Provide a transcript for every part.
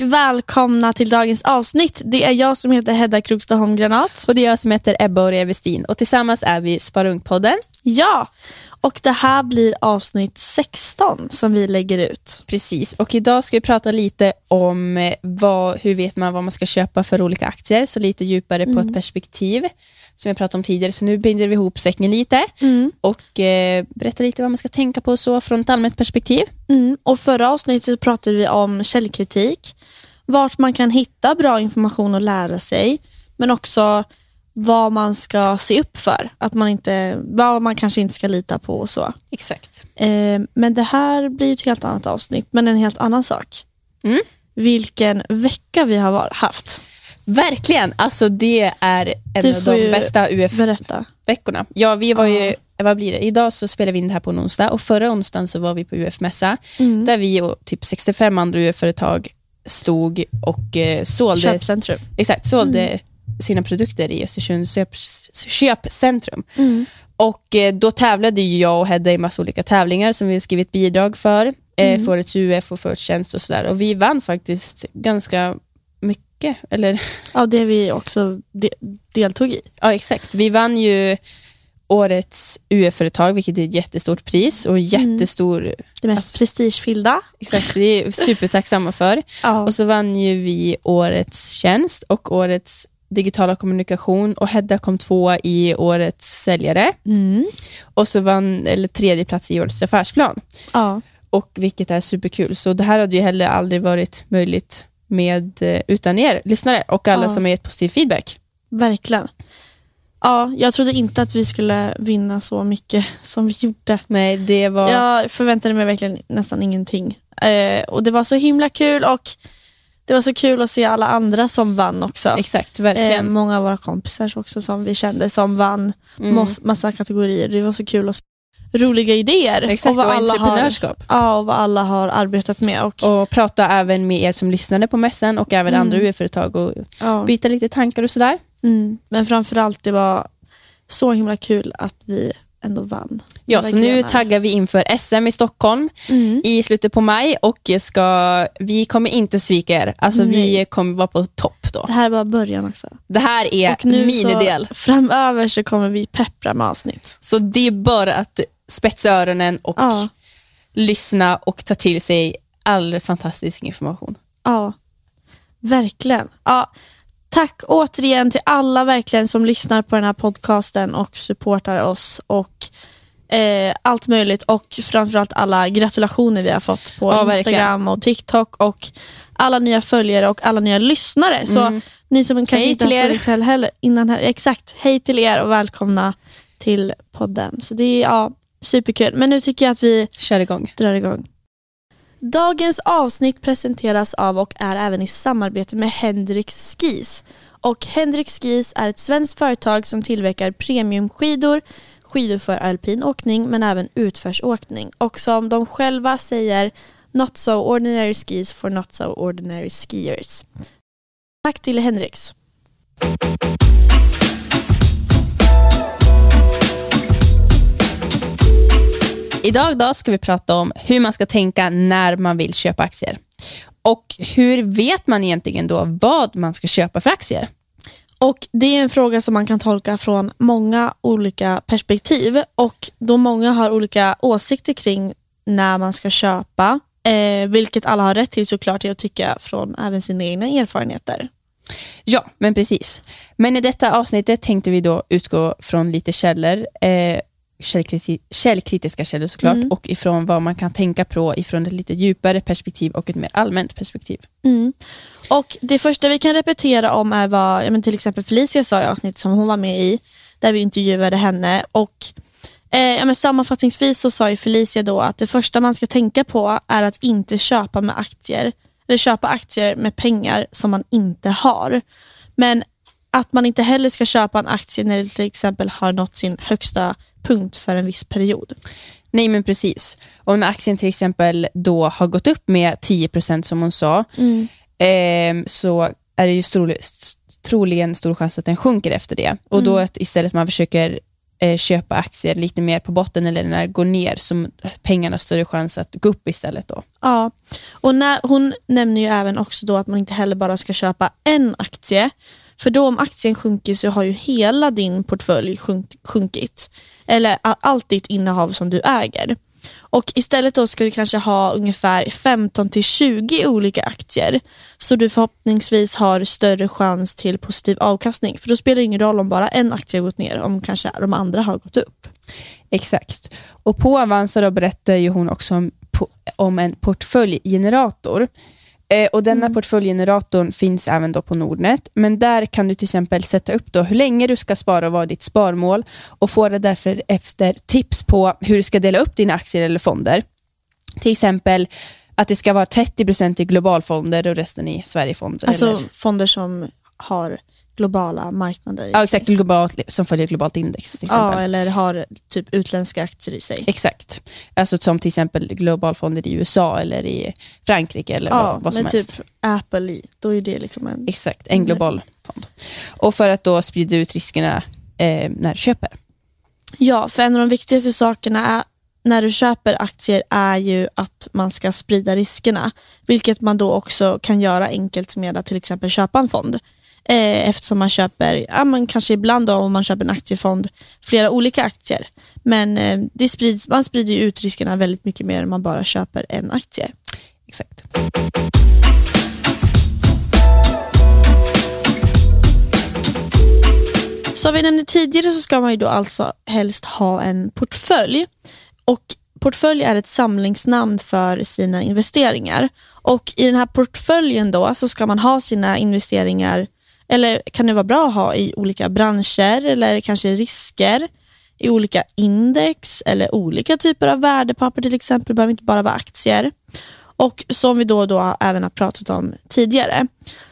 och välkomna till dagens avsnitt. Det är jag som heter Hedda Krogstad Granat. Och det är jag som heter Ebba Årja Westin och tillsammans är vi Sparungpodden. Ja, och det här blir avsnitt 16 som vi lägger ut. Precis, och idag ska vi prata lite om eh, vad, hur vet man vad man ska köpa för olika aktier, så lite djupare på ett perspektiv som jag pratade om tidigare. Så nu binder vi ihop säcken lite och eh, berättar lite vad man ska tänka på så från ett allmänt perspektiv. Mm. Och Förra avsnittet så pratade vi om källkritik, vart man kan hitta bra information och lära sig, men också vad man ska se upp för, att man inte, vad man kanske inte ska lita på och så. Exakt. Eh, men det här blir ett helt annat avsnitt, men en helt annan sak. Mm. Vilken vecka vi har var- haft. Verkligen, alltså det är en Du av de bästa UF Berätta. veckorna. Ja, vi var ju, Ja. vad blir det? Idag så spelar vi in det här på en onsdag och förra onsdagen så var vi på UF-mässa Mm. där vi och typ 65 andra UF-företag stod och eh, sålde, Köpcentrum. exakt, sålde sina produkter i Östersunds köp, köpcentrum. Mm. Och eh, då tävlade ju jag och Hedda i massa olika tävlingar som vi skrivit bidrag för, eh, Mm. för årets UF och för årets tjänst och sådär. Och vi vann faktiskt ganska mycket, eller Ja, det vi också de deltog i. Ja, exakt. Vi vann ju årets UF-företag, vilket är ett jättestort pris och jättestor... Det mest Alltså- prestigefyllda. Exakt, det är vi supertacksamma för. Ja. Och så vann ju vi årets tjänst och årets digitala kommunikation och Hedda kom tvåa i årets säljare Mm. och så vann, eller tredje plats i årets affärsplan. ja. Och vilket är superkul. Så det här hade ju heller aldrig varit möjligt med, eh, utan er lyssnare och alla Ja. som har gett positiv feedback. Verkligen. Ja, jag trodde inte att vi skulle vinna så mycket som vi gjorde. Nej, det var... Jag förväntade mig verkligen nästan ingenting. Eh, och Det var så himla kul och det var så kul att se alla andra som vann också. Exakt, Eh, verkligen. många av våra kompisar också som vi kände som vann Mm. massa kategorier. Det var så kul att se roliga idéer. Exakt, vad och alla har, entreprenörskap. ja, och vad alla har arbetat med. Och, Och prata även med er som lyssnade på mässan och även Mm. andra UF-företag och ja. byta lite tankar och sådär. Mm. Men framförallt det var så himla kul att vi ändå vann. Ja, så nu taggar vi inför SM i Stockholm Mm. i slutet på maj och ska, vi kommer inte svika er. Alltså vi kommer vara på topp då. Det här är bara början också. Det här är Och nu min så, del. framöver så kommer vi peppra med avsnitt. Så det är bara att spetsa öronen och Ja. lyssna och ta till sig all fantastisk information. Ja, verkligen. Ja, tack återigen till alla verkligen som lyssnar på den här podcasten och supportar oss och eh, allt möjligt och framförallt alla gratulationer vi har fått på Ja, verkligen. Instagram och TikTok och alla nya följare och alla nya lyssnare. Så Mm. ni som kanske Hej inte har till följt heller innan här, exakt, hej till er och välkomna till podden. Så det är ja, superkul. Men nu tycker jag att vi Kör igång. drar igång. Dagens avsnitt presenteras av och är även i samarbete med Hendrix Skis. Och Hendrix Skis är ett svenskt företag som tillverkar premiumskidor, skidor för alpin åkning men även utförsåkning. Och som de själva säger, not so ordinary skis for not so ordinary skiers. Tack till Hendrix. Idag då ska vi prata om hur man ska tänka när man vill köpa aktier. Och hur vet man egentligen då vad man ska köpa för aktier? Och Det är en fråga som man kan tolka från många olika perspektiv och då många har olika åsikter kring när man ska köpa, eh, vilket alla har rätt till såklart till att tycka från även sina egna erfarenheter. Ja, men precis. Men i detta avsnittet tänkte vi då utgå från lite källor, eh, källkritiska källor såklart, Mm. och ifrån vad man kan tänka på ifrån ett lite djupare perspektiv och ett mer allmänt perspektiv. Mm. Och Det första vi kan repetera om är vad ja, men till exempel Felicia sa i avsnittet som hon var med i, där vi intervjuade henne. Och eh, ja, men Sammanfattningsvis så sa ju Felicia då att det första man ska tänka på är att inte köpa med aktier eller köpa aktier med pengar som man inte har. Men att man inte heller ska köpa en aktie när det till exempel har nått sin högsta punkt för en viss period. Nej, men precis. Och när aktien till exempel då har gått upp med 10% som hon sa, ehm, så är det ju stor, troligen stor chans att den sjunker efter det. Och då Mm. att istället man försöker eh, köpa aktier lite mer på botten eller när det går ner så pengarna har större chans att gå upp istället. då. Ja, och när, hon nämner ju även också då att man inte heller bara ska köpa en aktie. För då om aktien sjunker så har ju hela din portfölj sjunk, sjunkit. Eller allt ditt innehav som du äger. Och istället då ska du kanske ha ungefär 15 till 20 olika aktier. Så du förhoppningsvis har större chans till positiv avkastning. För då spelar det ingen roll om bara en aktie har gått ner, om kanske de andra har gått upp. Exakt. Och på Avanza då berättar ju hon också om, om en portföljgenerator. Eh, och denna mm. portföljgeneratorn finns även då på Nordnet, men där kan du till exempel sätta upp då hur länge du ska spara och vad ditt sparmål och få det därför efter tips på hur du ska dela upp dina aktier eller fonder. Till exempel att det ska vara 30% i globalfonder och resten i Sverigefonder. Alltså eller? fonder som har globala marknader. Ja, exakt. Globalt, som följer globalt index. Till exempel. Ja, eller har typ utländska aktier i sig. Exakt. Alltså som till exempel globalfonder i USA eller i Frankrike eller ja, vad, vad som med helst. typ Apple i, då är det liksom en... Exakt, en global fond. Och för att då sprida ut riskerna eh, när du köper. Ja, för en av de viktigaste sakerna är när du köper aktier är ju att man ska sprida riskerna. Vilket man då också kan göra enkelt med att till exempel köpa en fond. Eh, eftersom man köper, ja, man kanske ibland då, om man köper en aktiefond, flera olika aktier. Men eh, det sprids, man sprider ut riskerna väldigt mycket mer om man bara köper en aktie. Exakt. Som vi nämnde tidigare så ska man ju då alltså helst ha en portfölj. Och Portfölj är ett samlingsnamn för sina investeringar. Och I den här portföljen då så ska man ha sina investeringar eller kan det vara bra att ha i olika branscher eller kanske risker i olika index eller olika typer av värdepapper till exempel. Det behöver inte bara vara aktier. Och som vi då och då även har pratat om tidigare.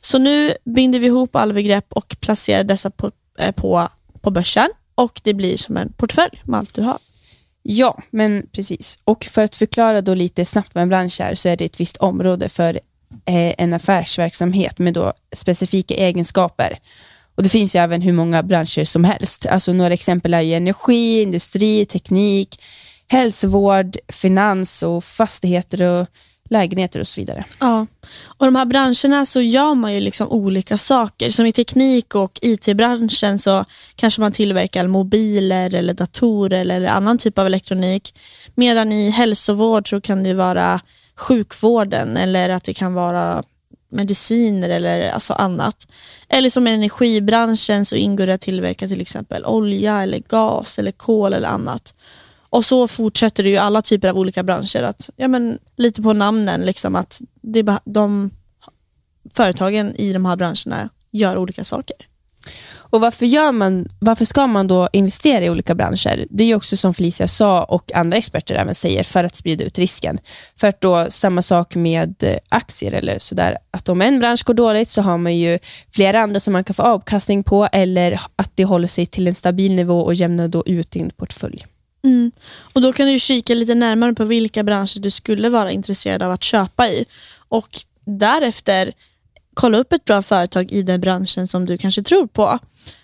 Så nu binder vi ihop alla begrepp och placerar dessa på, eh, på, på börsen och det blir som en portfölj med allt du har. Ja, men precis. Och för att förklara då lite snabbt vad en bransch är så är det ett visst område för Eh, en affärsverksamhet med då specifika egenskaper. Och Det finns ju även hur många branscher som helst. Alltså några exempel är energi, industri, teknik, hälsovård, finans och fastigheter och lägenheter och så vidare. Ja, och de här branscherna så gör man ju liksom olika saker. Som i teknik och IT-branschen så kanske man tillverkar mobiler eller datorer eller annan typ av elektronik. Medan i hälsovård så kan det vara sjukvården eller att det kan vara mediciner eller alltså annat. Eller som i energibranschen så ingår det att tillverka till exempel olja, eller gas, eller kol eller annat. Och så fortsätter det ju alla typer av olika branscher. Att, ja, men, lite på namnen, liksom att det, de företagen i de här branscherna gör olika saker. Och varför, gör man, varför ska man då investera i olika branscher? Det är också som Felicia sa och andra experter även säger, för att sprida ut risken. För att då, samma sak med eh, aktier eller sådär, att om en bransch går dåligt så har man ju flera andra som man kan få avkastning på eller att det håller sig till en stabil nivå och jämnar då ut din portfölj. Mm. Och Då kan du kika lite närmare på vilka branscher du skulle vara intresserad av att köpa i. Och därefter kolla upp ett bra företag i den branschen som du kanske tror på.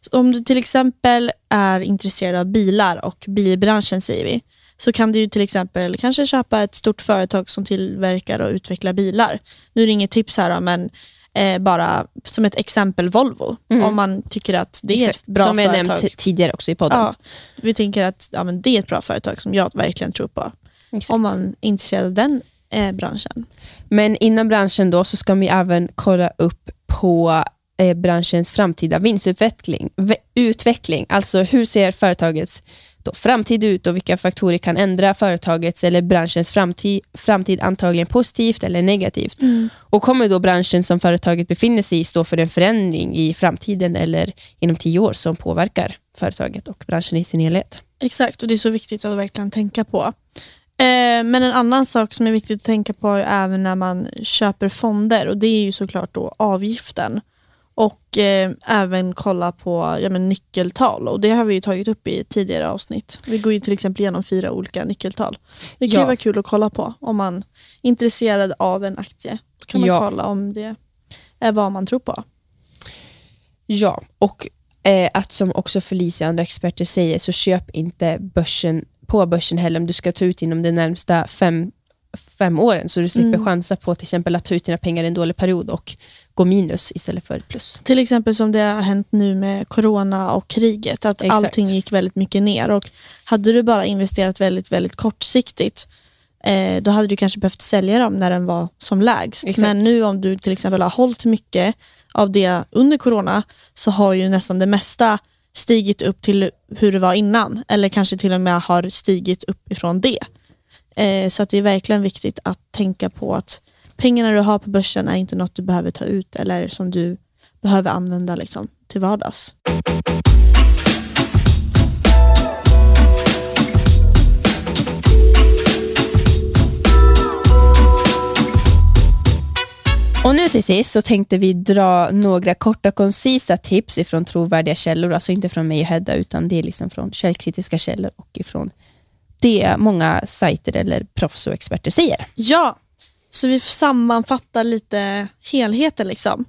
Så om du till exempel är intresserad av bilar och bilbranschen säger vi, så kan du till exempel kanske köpa ett stort företag som tillverkar och utvecklar bilar. Nu är det inget tips här men eh, bara som ett exempel Volvo. Mm. Om man tycker att det är ett bra som företag. Som jag nämnt tidigare också i podden. Ja, vi tänker att ja, men det är ett bra företag som jag verkligen tror på. Exakt. Om man är intresserad av den eh, branschen. Men inom branschen då så ska vi även kolla upp på eh, branschens framtida vinstutveckling. Utveckling, alltså hur ser företagets då framtid ut och vilka faktorer kan ändra företagets eller branschens framtid, framtid antagligen positivt eller negativt. Mm. Och kommer då branschen som företaget befinner sig i stå för en förändring i framtiden eller inom tio år som påverkar företaget och branschen i sin helhet? Exakt, och det är så viktigt att verkligen tänka på. Eh, men en annan sak som är viktigt att tänka på även när man köper fonder och det är ju såklart då avgiften. Och eh, även kolla på ja, men nyckeltal och det har vi tagit upp i tidigare avsnitt. Vi går ju till exempel igenom fyra olika nyckeltal. Det kan ja. vara kul att kolla på om man är intresserad av en aktie. Då kan man ja. kolla om det är vad man tror på. Ja, och eh, att som också Felicia och andra experter säger, så köp inte börsen på börsen heller om du ska ta ut inom de närmsta fem, fem åren, så du slipper Mm. chansa på till exempel att ta ut dina pengar i en dålig period och gå minus istället för plus. Till exempel som det har hänt nu med corona och kriget, att Exakt. allting gick väldigt mycket ner. Och hade du bara investerat väldigt, väldigt kortsiktigt, eh, då hade du kanske behövt sälja dem när den var som lägst. Exakt. Men nu om du till exempel har hållit mycket av det under corona, så har ju nästan det mesta stigit upp till hur det var innan. Eller kanske till och med har stigit upp ifrån det. Eh, så att det är verkligen viktigt att tänka på att pengarna du har på börsen är inte något du behöver ta ut eller som du behöver använda liksom, till vardags. Och nu till sist så tänkte vi dra några korta koncisa tips ifrån trovärdiga källor, alltså inte från mig och Hedda, utan det är liksom från källkritiska källor och ifrån det många sajter eller proffs och experter säger. Ja, så vi sammanfattar lite helheten. Liksom.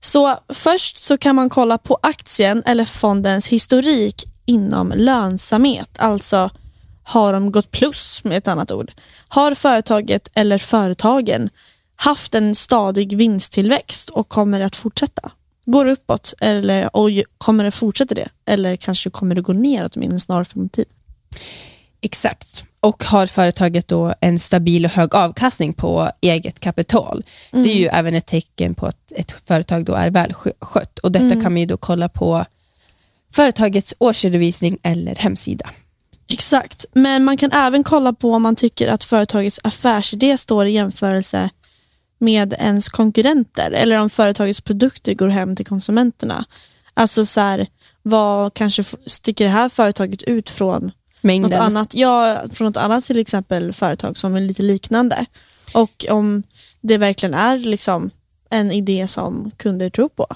Så Först så kan man kolla på aktien eller fondens historik inom lönsamhet. Alltså, har de gått plus med ett annat ord? Har företaget eller företagen haft en stadig vinsttillväxt och kommer att fortsätta? Går det uppåt eller och kommer det fortsätta det? Eller kanske kommer det gå neråt i en snar framtid? Exakt. Och har företaget då en stabil och hög avkastning på eget kapital, det är ju även ett tecken på att ett företag då är välskött. Och detta kan man ju då kolla på företagets årsredovisning eller hemsida. Exakt, men man kan även kolla på om man tycker att företagets affärsidé står i jämförelse med ens konkurrenter eller om företagets produkter går hem till konsumenterna. Alltså så här, vad kanske sticker det här företaget ut från något Mängden. annat, ja, från något annat till exempel företag som är lite liknande. Och om det verkligen är liksom en idé som kunder tror på.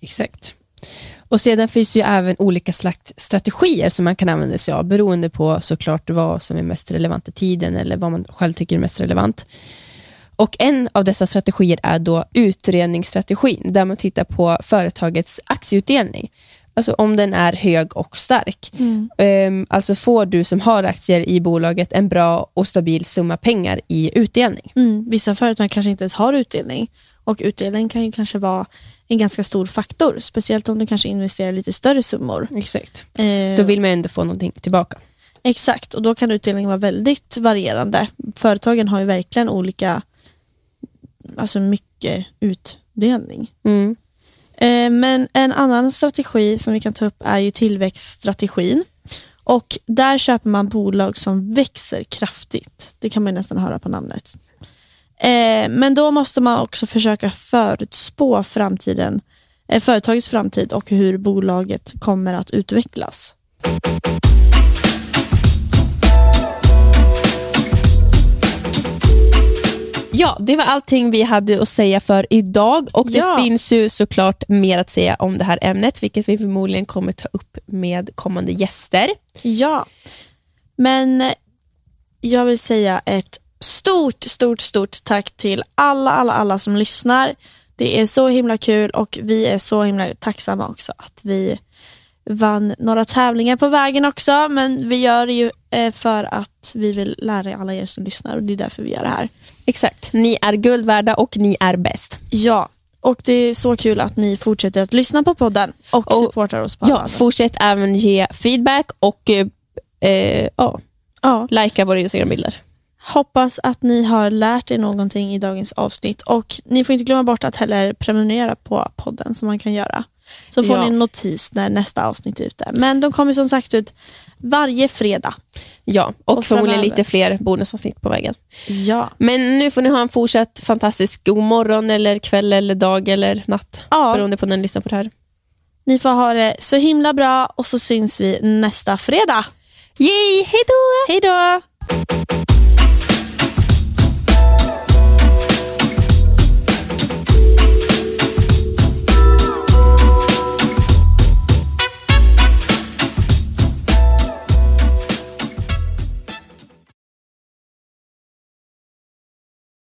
Exakt. Och sedan finns det ju även olika slags strategier som man kan använda sig av beroende på såklart vad som är mest relevant i tiden eller vad man själv tycker är mest relevant. Och en av dessa strategier är då utredningsstrategin där man tittar på företagets aktieutdelning. Alltså om den är hög och stark. Ehm, alltså får du som har aktier i bolaget en bra och stabil summa pengar i utdelning. Mm, vissa företag kanske inte ens har utdelning och utdelning kan ju kanske vara en ganska stor faktor, speciellt om du kanske investerar lite större summor. Exakt. Eh, Då vill man ändå få någonting tillbaka. Exakt, och då kan utdelningen vara väldigt varierande. Företagen har ju verkligen olika, alltså mycket utdelning. Mm. Eh, men en annan strategi som vi kan ta upp är ju tillväxtstrategin. Och där köper man bolag som växer kraftigt. Det kan man nästan höra på namnet. Eh, men då måste man också försöka förutspå framtiden, eh, företagets framtid och hur bolaget kommer att utvecklas. Ja, det var allting vi hade att säga för idag och det Ja. finns ju såklart mer att säga om det här ämnet, vilket vi förmodligen kommer ta upp med kommande gäster. Ja, men jag vill säga ett stort, stort, stort tack till alla, alla, alla som lyssnar. Det är så himla kul och vi är så himla tacksamma också att vi vann några tävlingar på vägen också. Men vi gör det ju för att vi vill lära alla er som lyssnar och det är därför vi gör det här. Exakt, ni är guld värda och ni är bäst. Ja, och det är så kul att ni fortsätter att lyssna på podden och, Och- supportar oss på Ja, fortsätt även ge feedback och eh, eh, ja, Ja, likea våra Instagram-bilder. Hoppas att ni har lärt er någonting i dagens avsnitt och ni får inte glömma bort att heller prenumerera på podden som man kan göra. Så får Ja. ni en notis när nästa avsnitt är ute. Men de kommer som sagt ut varje fredag. Ja, och, Och förmodligen lite fler bonusavsnitt på vägen. Ja. Men nu får ni ha en fortsatt fantastisk god morgon eller kväll eller dag eller natt. ja, Beroende på när ni lyssnar på det här. ni får ha det så himla bra och så syns vi nästa fredag. Yay, hejdå! Hej då!